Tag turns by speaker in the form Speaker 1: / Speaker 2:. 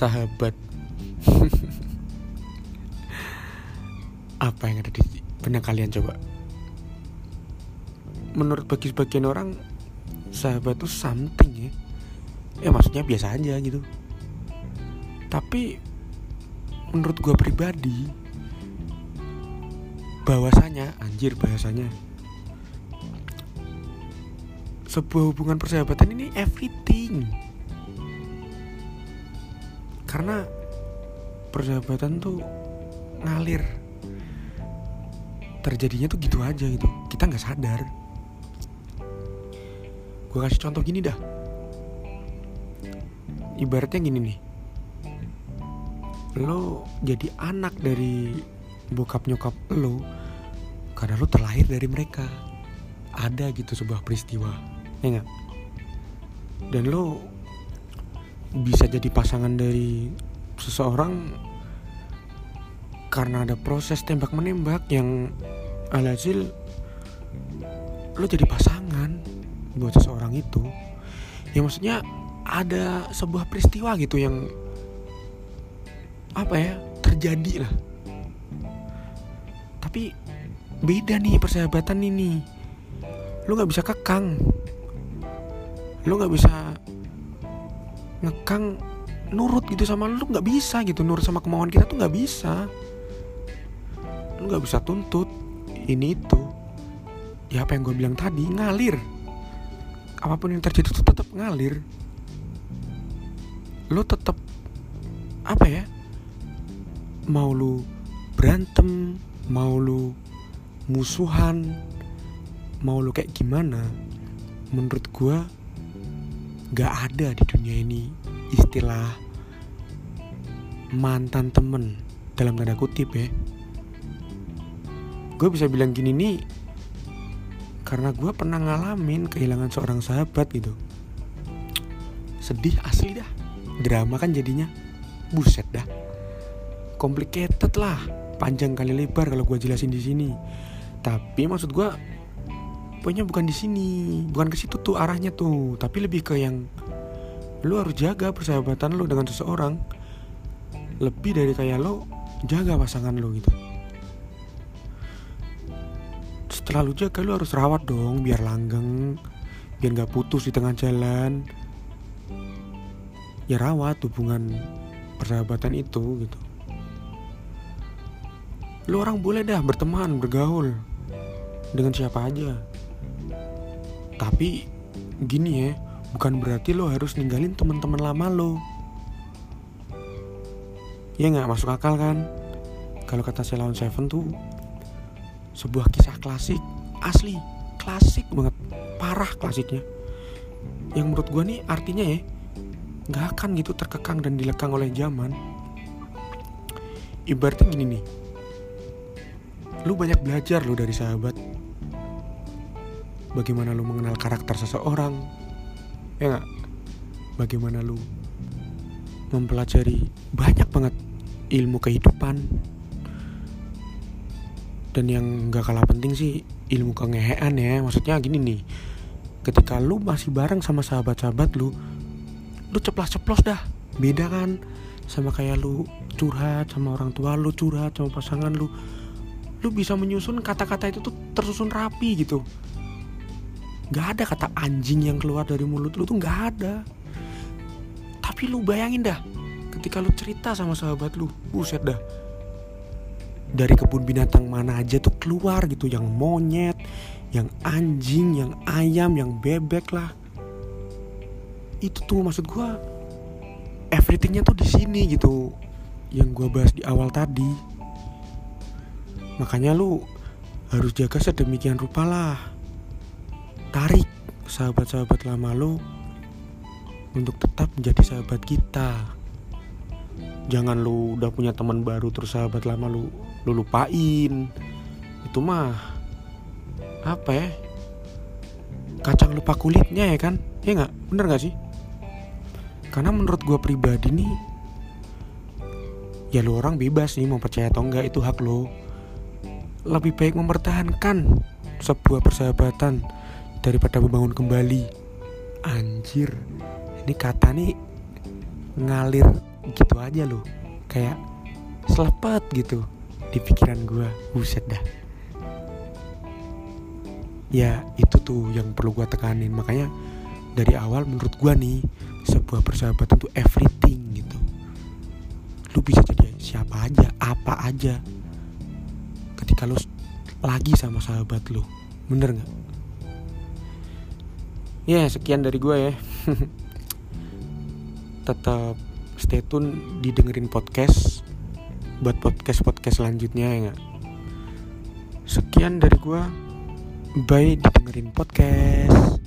Speaker 1: sahabat. Apa yang ada di benak kalian coba? Menurut bagi sebagian orang sahabat tuh something ya. Ya maksudnya biasa aja gitu. Tapi menurut gue pribadi bahwasanya anjir bahasanya sebuah hubungan persahabatan ini everything karena persahabatan tuh ngalir. Terjadinya tuh gitu aja gitu. Kita nggak sadar. Gue kasih contoh gini dah. Ibaratnya gini nih. Lo jadi anak dari bokap nyokap lo karena lo terlahir dari mereka. Ada gitu sebuah peristiwa ya nggak? Dan lo bisa jadi pasangan dari seseorang karena ada proses tembak menembak yang alhasil lo jadi pasangan buat seseorang itu. Ya maksudnya ada sebuah peristiwa gitu yang apa ya terjadi lah. Tapi beda nih persahabatan ini. Lo nggak bisa kekang. Lo nggak bisa ngekang nurut gitu sama lo nggak bisa gitu. Nurut sama kemauan kita tuh nggak bisa. Lu nggak bisa tuntut ini itu. Ya apa yang gue bilang tadi ngalir. Apa pun yang terjadi itu tetap ngalir. Lu tetap apa ya mau lu berantem mau lu musuhan mau lu kayak gimana menurut gue gak ada di dunia ini istilah mantan temen dalam tanda kutip ya. Gue bisa bilang gini nih karena gue pernah ngalamin kehilangan seorang sahabat gitu. Sedih asli dah. Drama kan jadinya. Buset dah. Complicated lah. Panjang kali lebar kalau gue jelasin di sini. Tapi maksud gue poinnya bukan di sini bukan ke situ tuh arahnya tuh. Tapi lebih ke yang lu harus jaga persahabatan lu dengan seseorang. Lebih dari kayak lo jaga pasangan lo gitu. Setelah lu jaga lu harus rawat dong biar langgeng biar nggak putus di tengah jalan. Ya rawat hubungan persahabatan itu gitu. Lu orang boleh dah berteman bergaul dengan siapa aja tapi gini ya bukan berarti lo harus ninggalin teman-teman lama lo. Ya nggak? Masuk akal kan? Kalau kata Ceylon Seven tuh sebuah kisah klasik asli klasik banget. Parah klasiknya. Yang menurut gue nih artinya ya nggak akan gitu terkekang dan dilekang oleh zaman. Ibaratnya gini nih. Lu banyak belajar lu dari sahabat bagaimana lu mengenal karakter seseorang? Ya nggak? Bagaimana lu mempelajari banyak banget ilmu kehidupan? Dan yang gak kalah penting sih ilmu kengehean ya. Maksudnya gini nih ketika lu masih bareng sama sahabat-sahabat lu lu ceplas-ceplos dah. Beda kan sama kayak lu curhat sama orang tua lu curhat sama pasangan lu. Lu bisa menyusun kata-kata itu tuh tersusun rapi gitu Gak ada kata anjing yang keluar dari mulut lu tuh gak ada. Tapi lu bayangin dah Ketika lu cerita sama sahabat lu Buset dah. Dari kebun binatang mana aja tuh keluar gitu yang monyet yang anjing yang ayam yang bebek lah. Itu tuh maksud gue everythingnya tuh di sini gitu yang gue bahas di awal tadi. Makanya lu harus jaga sedemikian rupa lah tarik sahabat-sahabat lama lu untuk tetap menjadi sahabat kita. Jangan lu udah punya teman baru terus sahabat lama lu lu lupain. Itu mah apa ya kacang lupa kulitnya ya kan? Ya nggak? Bener nggak sih? Karena menurut gue pribadi nih ya lu orang bebas nih mau percaya atau enggak itu hak lo. Lebih baik mempertahankan sebuah persahabatan daripada membangun kembali. Anjir ini kata nih ngalir gitu aja loh. Kayak selepet gitu di pikiran gue buset dah. Ya itu tuh yang perlu gue tekanin. Makanya dari awal menurut gue nih sebuah persahabatan tuh everything gitu. Lu bisa jadi siapa aja apa aja. Ketika lu lagi sama sahabat lu. Bener nggak ya sekian dari gue ya. Tetap stay tune didengerin podcast buat podcast podcast selanjutnya ya gak? sekian dari gue bye didengerin podcast